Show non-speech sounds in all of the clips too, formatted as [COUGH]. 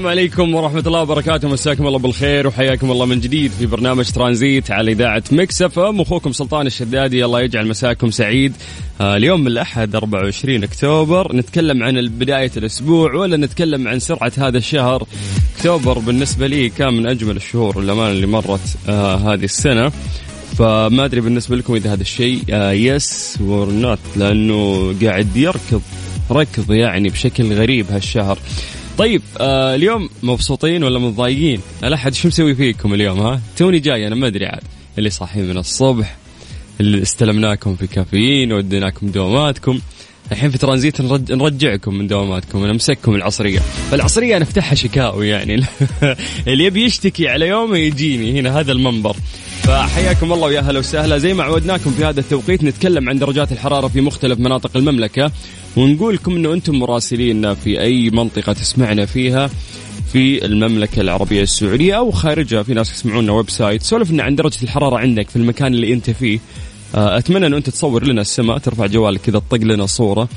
السلام عليكم ورحمة الله وبركاته. مساكم الله بالخير وحياكم الله من جديد في برنامج ترانزيت على إذاعة Mix FM. أخوكم سلطان الشدادي الله يجعل مساكم سعيد. آه اليوم الأحد 24 أكتوبر. نتكلم عن بداية الأسبوع ولا نتكلم عن سرعة هذا الشهر؟ أكتوبر بالنسبة لي كان من أجمل الشهور للأمانة اللي مرت آه هذه السنة. فما أدري بالنسبة لكم إذا هذا الشيء yes or not لأنه قاعد يركض ركض يعني بشكل غريب هالشهر. طيب آه اليوم مبسوطين ولا متضايقين؟ الاحد شو مسوي فيكم اليوم ها؟ توني جاي أنا ما أدري عاد اللي صاحيين من الصبح اللي استلمناكم في كافيين وديناكم دواماتكم الحين في ترانزيت نرج... نرجعكم من دواماتكم نمسككم العصرية فالعصرية نفتحها شكاوي يعني [LAUGHS] اللي يبي يشتكي على يومه يجيني هنا هذا المنبر فحياكم الله ويا هلا وسهلا. زي ما عودناكم في هذا التوقيت نتكلم عن درجات الحرارة في مختلف مناطق المملكة ونقول لكم إنه أنتم مراسلين في أي منطقة تسمعنا فيها في المملكة العربية السعودية أو خارجها. في ناس يسمعونا website. سولف لنا عن درجة الحرارة عندك في المكان اللي أنت فيه. آه، أتمنى أنه أنت تصور لنا السماء ترفع جوالك كذا تطق لنا صورة.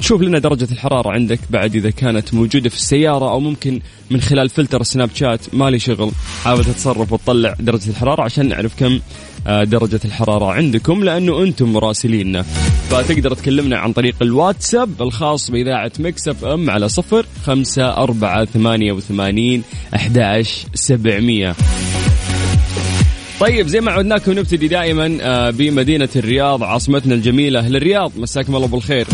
تشوف لنا درجة الحرارة عندك بعد إذا كانت موجودة في السيارة أو ممكن من خلال فلتر Snapchat مالي شغل. حاول تتصرف وتطلع درجة الحرارة عشان نعرف كم آه، درجة الحرارة عندكم لأنه أنتم مراسليننا. فتقدر تكلمنا عن طريق الواتساب الخاص بإذاعة مكسف أم على صفر خمسة أربعة ثمانية وثمانين أحد سبعمية. طيب زي ما عودناكم نبتدي دائما آه، بمدينة الرياض عاصمتنا الجميلة أهل الرياض مساكم الله بالخير.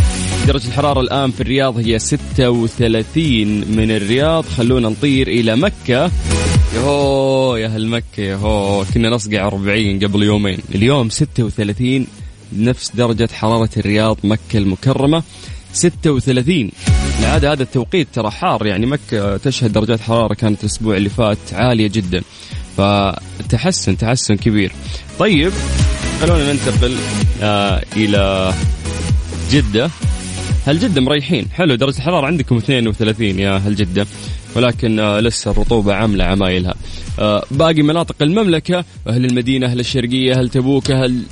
درجة الحرارة الآن في الرياض هي 36 من الرياض. خلونا نطير إلى مكة. يهو يا أهل مكة يهو كنا نصقع 40 قبل يومين. اليوم 36 نفس درجة حرارة الرياض مكة المكرمة. 36 العادة هذا التوقيت ترى حار يعني مكة تشهد درجات حرارة كانت الأسبوع اللي فات عالية جدا. فتحسن تحسن كبير. طيب خلونا ننتقل آه إلى جدة. هل جدة مريحين؟ حلو درجة الحرارة عندكم 32 يا هل جدة. ولكن آه لسه الرطوبة عاملة عمايلها. آه باقي مناطق المملكة أهل المدينة أهل الشرقية أهل تبوك أهل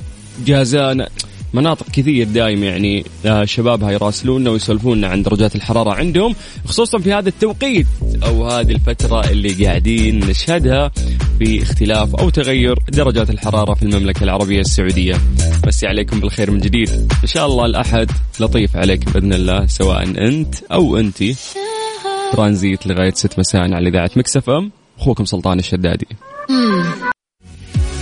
جازان. مناطق كثير دايم يعني آه شبابها يراسلونا ويسولفونا عن درجات الحرارة عندهم خصوصا في هذا التوقيت أو هذه الفترة اللي قاعدين نشهدها في اختلاف أو تغير درجات الحرارة في المملكة العربية السعودية. مسي عليكم بالخير من جديد. إن شاء الله الأحد لطيف عليك بإذن الله سواء أنت أو أنتي ترانزيت لغاية ست مساء على إذاعة مكسف أم أخوكم سلطان الشدادي.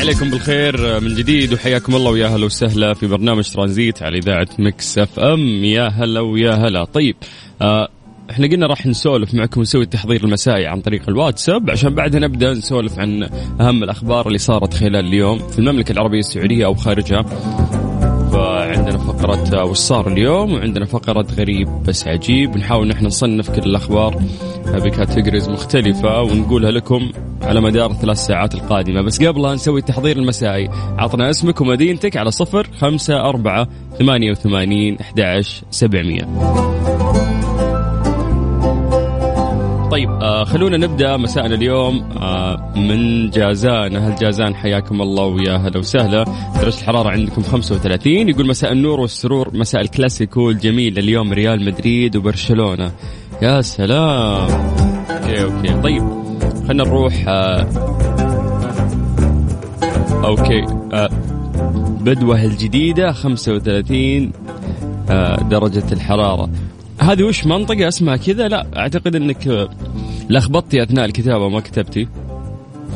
عليكم بالخير من جديد وحياكم الله ويا هلا وسهلا في برنامج ترانزيت على إذاعة Mix FM. يا هلا ويا هلا. طيب آه إحنا قلنا راح نسولف معكم ونسوي التحضير المسائي عن طريق الواتساب. عشان بعدها نبدأ نسولف عن أهم الأخبار اللي صارت خلال اليوم في المملكة العربية السعودية أو خارجها. فعندنا فقرة وش صار اليوم؟ وعندنا فقرة غريب بس عجيب. نحاول نحن نصنف كل الأخبار بكاتيجوريز مختلفة ونقولها لكم على مدار الثلاث ساعات القادمة. بس قبلها نسوي التحضير المسائي عطنا اسمك ومدينتك على صفر خمسة أربعة ثمانية وثمانين أحد سبعمية. طيب آه خلونا نبدأ مساءنا اليوم. آه من جازان أهل جازان؟ حياكم الله ويا هلا وسهلا. درجة الحرارة عندكم 35 يقول مساء النور والسرور مساء الكلاسيكو الجميل. اليوم ريال مدريد وبرشلونة. يا سلام. okay okay. طيب خلينا نروح آه أوكي آه بدوة الجديدة 35 آه درجة الحرارة. هذه وش منطقة اسمها كذا؟ لا أعتقد إنك لخبطتي أثناء الكتابة ما كتبتي.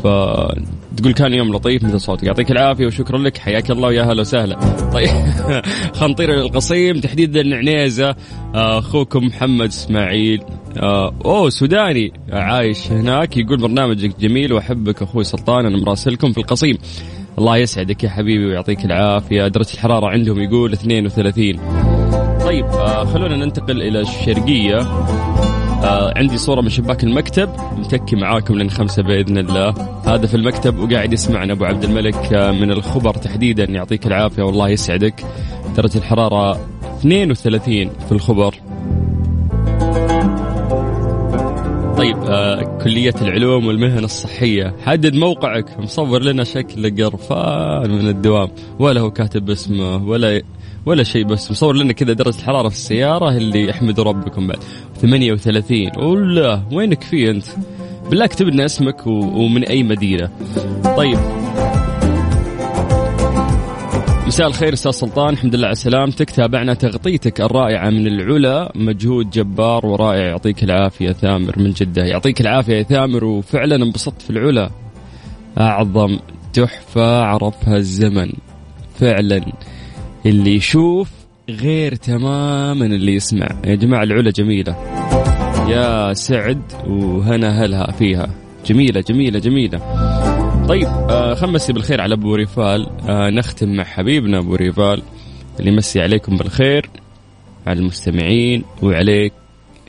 فتقول كان يوم لطيف مثل صوتك. يعطيك العافية وشكرا لك. حياك الله ويا هلا وسهلا. طيب. [LAUGHS] خلينا نطير للقصيم تحديدا العنيزة أخوكم محمد إسماعيل. آه، أوه سوداني. عايش هناك. يقول برنامجك جميل وأحبك أخوي سلطان. أنا مراسلكم في القصيم. الله يسعدك يا حبيبي ويعطيك العافية. درجة الحرارة عندهم يقول 32 طيب آه خلونا ننتقل إلى الشرقية. آه عندي صورة من شباك المكتب متكي معاكم لين خمسة بإذن الله. هذا في المكتب وقاعد يسمعنا أبو عبد الملك آه من الخبر تحديدا يعطيك العافية والله يسعدك. درجة الحرارة 32 في الخبر. طيب آه كلية العلوم والمهن الصحية. حدد موقعك مصور لنا شكل قرفان من الدوام. ولا هو كاتب اسمه ولا ولا شيء بس مصور لنا كذا درجة الحرارة في السيارة اللي احمدوا ربكم بعد. 38 ولا وينك في أنت؟ بالله اكتب لنا اسمك ومن أي مدينة. طيب. مساء الخير أستاذ سلطان الحمد لله على سلامتك. تابعنا تغطيتك الرائعة من العلا مجهود جبار ورائع. يعطيك العافية ثامر من جدة. يعطيك العافية يا ثامر وفعلا انبسطت في العلا. أعظم تحفة عرفها الزمن. فعلا. اللي يشوف غير تماما اللي يسمع. يا جماعة العلا جميلة. يا سعد وهنا هلها فيها. جميلة جميلة جميلة. طيب آه خمسي بالخير على أبو ريفال. آه نختم مع حبيبنا أبو ريفال اللي يمسي عليكم بالخير على المستمعين وعليك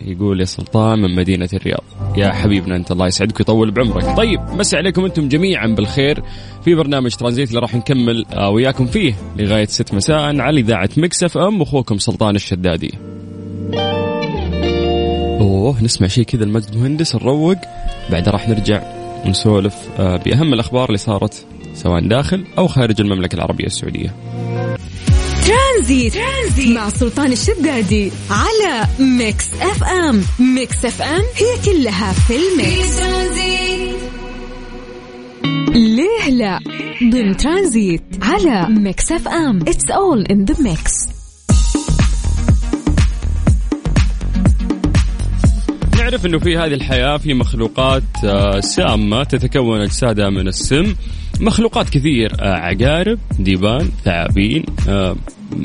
يقول يا سلطان من مدينة الرياض. يا حبيبنا أنت الله يسعدك ويطول بعمرك. طيب مسي عليكم أنتم جميعا بالخير. في برنامج ترانزيت اللي راح نكمل آه، وياكم فيه لغاية ست مساء على إذاعة Mix FM أخوكم سلطان الشدادي. أوه نسمع شيء كذا لماجد المهندس نروق بعدها راح نرجع ونسولف آه، بأهم الأخبار اللي صارت سواء داخل أو خارج المملكة العربية السعودية. ترانزيت, ترانزيت. مع سلطان الشدادي على Mix FM. Mix FM هي كلها في ال mix. ليه لا؟ ضمن ترانزيت على ميكس اف ام. it's all in the mix نعرف إنه في هذه الحياة في مخلوقات آه، سامة تتكون أجسادها من السم. مخلوقات كثير آه، عقارب ديبان ثعابين آه،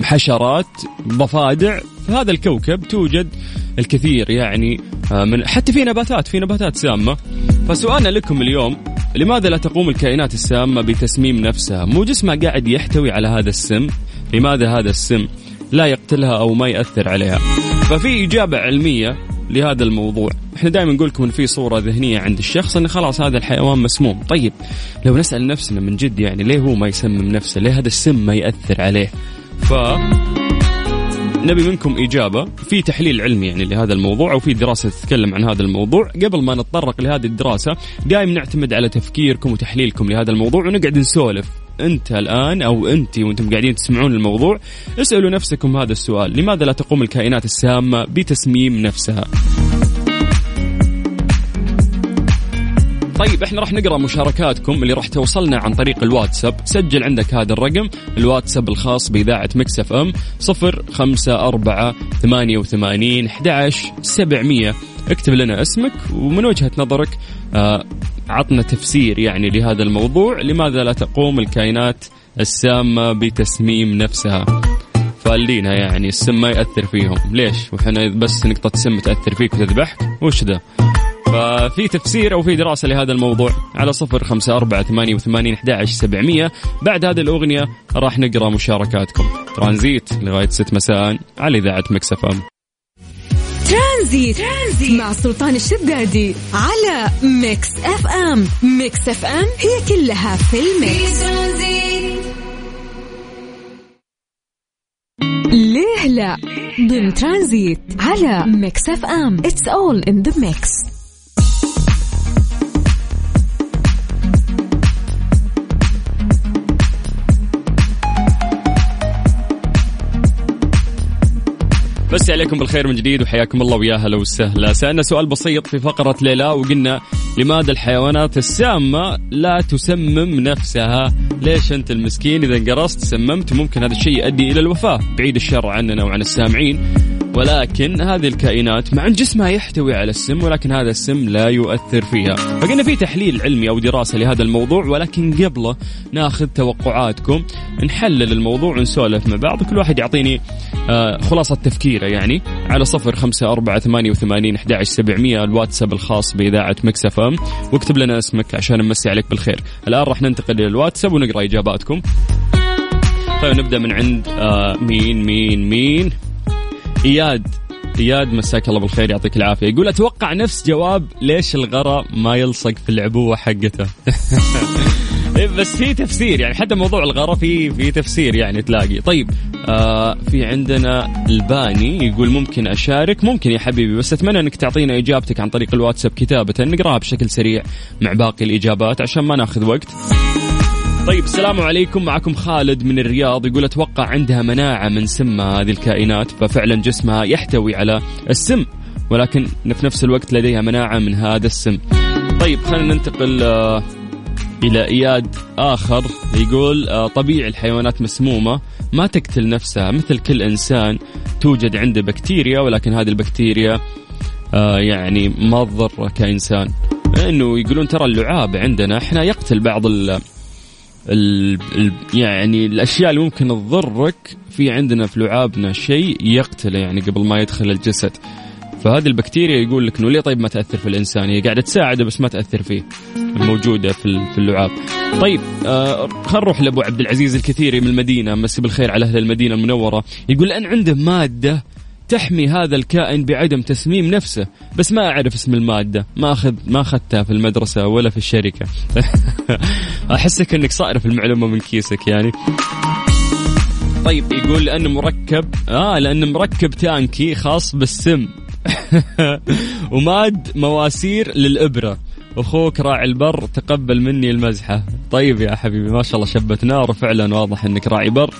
حشرات ضفادع في هذا الكوكب توجد الكثير يعني آه، من حتى في نباتات في نباتات سامة. فسؤالنا لكم اليوم لماذا لا تقوم الكائنات السامة بتسميم نفسها؟ مو جسمها قاعد يحتوي على هذا السم؟ لماذا هذا السم لا يقتلها أو ما يأثر عليها؟ ففي إجابة علمية لهذا الموضوع. إحنا دائما نقول لكم إن في صورة ذهنية عند الشخص انه خلاص هذا الحيوان مسموم. طيب لو نسأل نفسنا من جد يعني ليه هو ما يسمم نفسه؟ ليه هذا السم ما يأثر عليه؟ ف نبي منكم إجابة في تحليل علمي يعني لهذا الموضوع أو في دراسة تتكلم عن هذا الموضوع. قبل ما نتطرق لهذه الدراسة دائما نعتمد على تفكيركم وتحليلكم لهذا الموضوع ونقعد نسولف. أنت الآن أو أنت وأنتم قاعدين تسمعون الموضوع اسألوا نفسكم هذا السؤال. لماذا لا تقوم الكائنات السامة بتسميم نفسها؟ طيب إحنا راح نقرأ مشاركاتكم اللي راح توصلنا عن طريق الواتساب. سجل عندك هذا الرقم الواتساب الخاص بإذاعة صفر خمسة أربعة ثمانية وثمانين أحد سبعمية. اكتب لنا اسمك ومن وجهة نظرك آه عطنا تفسير يعني لهذا الموضوع. لماذا لا تقوم الكائنات السامة بتسميم نفسها؟ فالينا يعني السم ما يأثر فيهم. ليش؟ وحنا بس نقطة سم تأثر فيك وتذبحك؟ وش ذا؟ ففي تفسير أو في دراسة لهذا الموضوع على صفر خمسة أربعة ثمانية وثمانين سبعمية. بعد هذه الأغنية راح نقرأ مشاركاتكم. ترانزيت لغاية ست مساء على إذاعة ميكس أف أم ترانزيت. ترانزيت مع سلطان الشدادي على ميكس أف أم. ميكس أف أم هي كلها في الميكس ليه لا؟ ضمن ترانزيت على ميكس أف أم. it's all in the mix بس عليكم بالخير من جديد وحياكم الله ويا هلا وسهلا سألنا سؤال بسيط في فقرة ليلى وقلنا لماذا الحيوانات السامة لا تسمم نفسها؟ ليش أنت المسكين إذا انقرصت سممت ممكن هذا الشيء يؤدي إلى الوفاة. بعيد الشر عننا وعن السامعين. ولكن هذه الكائنات مع أن جسمها يحتوي على السم ولكن هذا السم لا يؤثر فيها. فقلنا في تحليل علمي أو دراسة لهذا الموضوع ولكن قبله ناخذ توقعاتكم نحلل الموضوع ونسولف مع بعض. كل واحد يعطيني آه خلاصة تفكيره يعني. على صفر خمسة أربعة ثمانية وثمانين أحد سبعمية الواتساب الخاص بإذاعة مكسف أم واكتب لنا اسمك عشان نمسي عليك بالخير. الآن راح ننتقل إلى الواتساب ونقرأ إجاباتكم. طيب نبدأ من عند آه مين مين مين؟ إياد. اياد مساك الله بالخير يعطيك العافية. يقول أتوقع نفس جواب ليش الغرة ما يلصق في العبوة حقته. [LAUGHS] بس في تفسير يعني حتى موضوع الغرة في في تفسير يعني تلاقي. طيب آه في عندنا الباني يقول ممكن أشارك؟ ممكن يا حبيبي بس أتمنى أنك تعطينا إجابتك عن طريق الواتساب كتابة. نقراها بشكل سريع مع باقي الإجابات عشان ما ناخذ وقت. طيب السلام عليكم. معكم خالد من الرياض. يقول أتوقع عندها مناعة من سم هذه الكائنات ففعلا جسمها يحتوي على السم ولكن في نفس الوقت لديها مناعة من هذا السم. طيب خلينا ننتقل آه، إلى إياد آخر. يقول آه، طبيعي الحيوانات مسمومة ما تقتل نفسها. مثل كل إنسان توجد عنده بكتيريا ولكن هذه البكتيريا آه، يعني ما تضر كإنسان. إنه يقولون ترى اللعاب عندنا إحنا يقتل بعض ال ال يعني الأشياء اللي ممكن تضرك في عندنا في لعابنا شيء يقتله يعني قبل ما يدخل الجسد. فهذه البكتيريا يقول لك إنه ليه طيب ما تأثر في الإنسان؟ هي قاعدة تساعده بس ما تأثر فيه موجودة في في اللعاب. طيب آه خلينا نروح لأبو عبد العزيز الكثيري من المدينة. مسي بالخير على أهل المدينة المنورة. يقول لأن عنده مادة تحمي هذا الكائن بعدم تسميم نفسه. بس ما أعرف اسم المادة. ما اخذ ما أخذتها في المدرسة ولا في الشركة. [LAUGHS] أحسك إنك صائر في المعلومة من كيسك يعني. طيب يقول لأنه مركب. آه لأنه مركب تانكي خاص بالسم. [LAUGHS] وماد مواسير للإبرة. أخوك راعي البر تقبل مني المزحة. طيب يا حبيبي ما شاء الله شبت نار وفعلا واضح إنك راعي بر.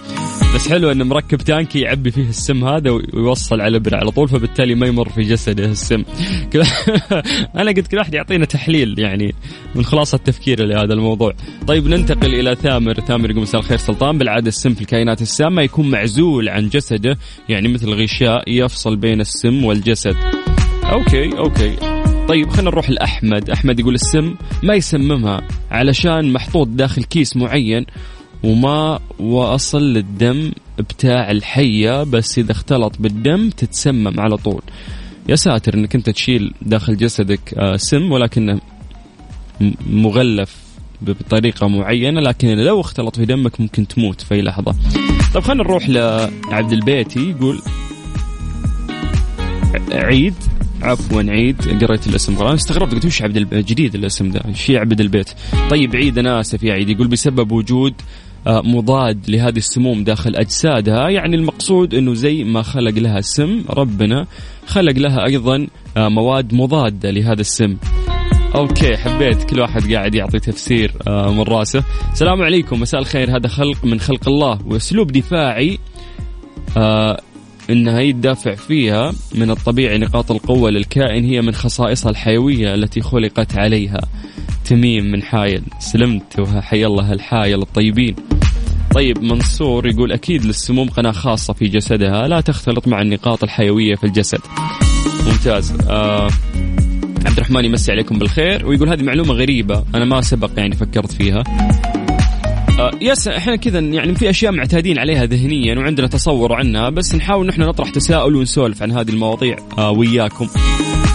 بس حلو انه مركب تانكي يعبي فيه السم هذا ويوصل على الابره على طول فبالتالي ما يمر في جسده السم. [LAUGHS] أنا قلت كل واحد يعطينا تحليل يعني من خلاصة تفكيره لهذا الموضوع. طيب ننتقل إلى ثامر. ثامر يقول مساء الخير سلطان. بالعادة السم في الكائنات السامة يكون معزول عن جسده يعني مثل غشاء يفصل بين السم والجسد. okay okay. طيب خلينا نروح لأحمد. أحمد يقول السم ما يسممها علشان محطوط داخل كيس معين وما وصل للدم بتاع الحية بس إذا اختلط بالدم تتسمم على طول. يا ساتر إنك أنت تشيل داخل جسدك آه، سم ولكنه مغلف بطريقة معينة لكن لو اختلط في دمك ممكن تموت في أي لحظة. طيب خلينا نروح لعبد البيتي يقول عيد عفوا عيد قريت الاسم غلط. استغربت قلت وش عبد جديد الاسم ده؟ إيش عبد البيت. طيب عيد أنا آسف يا عيد. يقول بسبب وجود مضاد لهذه السموم داخل أجسادها. يعني المقصود إنه زي ما خلق لها سم ربنا خلق لها أيضا آه، مواد مضادة لهذا السم. أوكي حبيت كل واحد قاعد يعطي تفسير آه، من راسه. السلام عليكم مساء الخير. هذا خلق من خلق الله وأسلوب دفاعي إنها يدافع فيها من الطبيعي. نقاط القوة للكائن هي من خصائصها الحيوية التي خلقت عليها. تميم من حايل. سلمت وحي الله الحايل الطيبين. طيب منصور يقول أكيد للسموم قناة خاصة في جسدها لا تختلط مع النقاط الحيوية في الجسد. ممتاز. آه عبد الرحمن يمسي عليكم بالخير ويقول هذه معلومة غريبة أنا ما سبق يعني فكرت فيها. آه يس إحنا كذا يعني في أشياء معتادين عليها ذهنيا وعندنا تصور عنها بس نحاول نحن نطرح تساؤل ونسولف عن هذه المواضيع آه وياكم.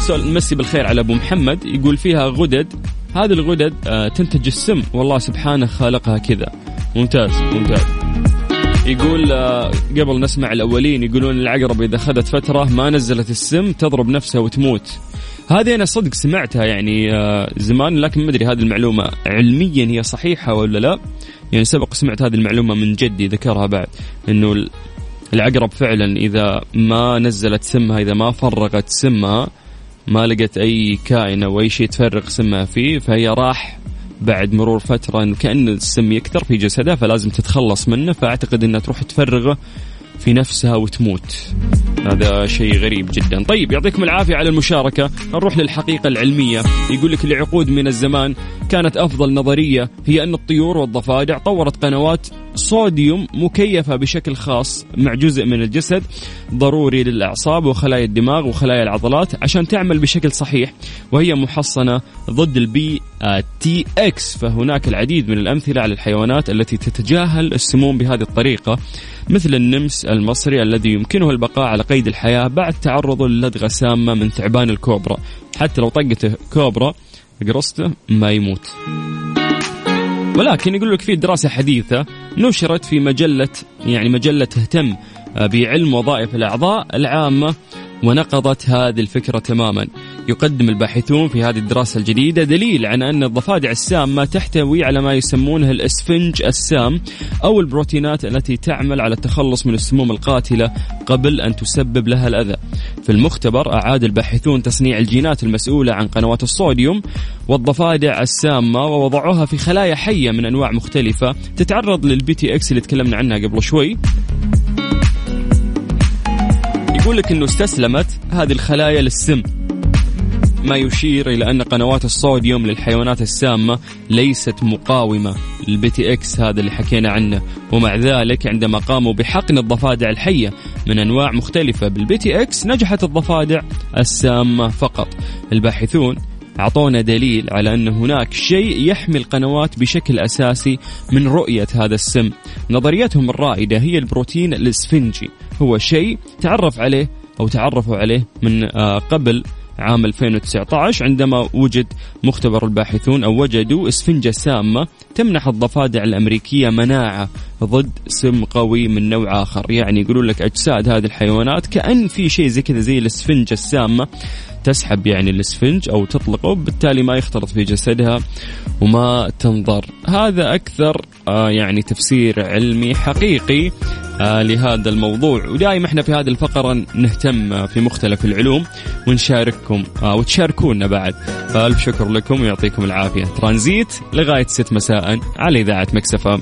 سؤال نمسي بالخير على أبو محمد يقول فيها غدد هذه الغدد آه، تنتج السم والله سبحانه خالقها كذا. ممتاز ممتاز. يقول آه، قبل نسمع الأولين يقولون العقرب إذا أخذت فترة ما نزلت السم تضرب نفسها وتموت. هذه أنا صدق سمعتها يعني آه، زمان لكن ما أدري هذه المعلومة علميا هي صحيحة ولا لا. يعني سبق سمعت هذه المعلومة من جدي ذكرها بعد أنه العقرب فعلا إذا ما نزلت سمها إذا ما فرغت سمها ما لقت أي كائن أو أي شيء تفرغ سمها فيه فهي راح بعد مرور فترة انه كأن السم يكثر في جسدها فلازم تتخلص منه فأعتقد انها تروح تفرغه في نفسها وتموت. هذا شيء غريب جدا. طيب يعطيكم العافية على المشاركة. نروح للحقيقة العلمية. يقول لك لعقود من الزمان كانت أفضل نظرية هي أن الطيور والضفادع طورت قنوات صوديوم مكيفة بشكل خاص مع جزء من الجسد ضروري للأعصاب وخلايا الدماغ وخلايا العضلات عشان تعمل بشكل صحيح وهي محصنة ضد ال BTX فهناك العديد من الأمثلة على الحيوانات التي تتجاهل السموم بهذه الطريقة مثل النمس المصري الذي يمكنه البقاء على قيد الحياة بعد تعرضه للدغة سامة من ثعبان الكوبرا. حتى لو طقته كوبرا قرصته ما يموت. ولكن يقول لك في دراسة حديثة نشرت في مجلة يعني مجلة تهتم بعلم وظائف الأعضاء العامة ونقضت هذه الفكرة تماما. يقدم الباحثون في هذه الدراسة الجديدة دليل عن أن الضفادع السامة تحتوي على ما يسمونه الإسفنج السام أو البروتينات التي تعمل على التخلص من السموم القاتلة قبل أن تسبب لها الأذى. في المختبر أعاد الباحثون تصنيع الجينات المسؤولة عن قنوات الصوديوم والضفادع السامة ووضعوها في خلايا حية من أنواع مختلفة تتعرض لل BTX اللي تكلمنا عنها قبل شوي. يقول لك إنه استسلمت هذه الخلايا للسم. ما يشير إلى أن قنوات الصوديوم للحيوانات السامة ليست مقاومة. لل BTX هذا اللي حكينا عنه. ومع ذلك عندما قاموا بحقن الضفادع الحية من أنواع مختلفة بال BTX نجحت الضفادع السامة فقط. الباحثون أعطونا دليل على أن هناك شيء يحمي القنوات بشكل أساسي من رؤية هذا السم. نظريتهم الرائدة هي البروتين الإسفنجي. هو شيء تعرف عليه أو تعرفوا عليه من آه، قبل عام 2019 عندما وجد مختبر الباحثون أو وجدوا إسفنجة سامة تمنح الضفادع الأمريكية مناعة ضد سم قوي من نوع آخر. يعني يقولون لك أجساد هذه الحيوانات كأن في شيء زي كذا زي الإسفنجة السامة. تسحب يعني الاسفنج أو تطلقه بالتالي ما يختلط في جسدها وما تنضر. هذا أكثر آه يعني تفسير علمي حقيقي آه لهذا الموضوع. ودائما إحنا في هذه الفقرة نهتم في مختلف العلوم ونشارككم آه وتشاركونا بعد. فألف شكر لكم ويعطيكم العافية. ترانزيت لغاية 6 مساء على إذاعة مكسفه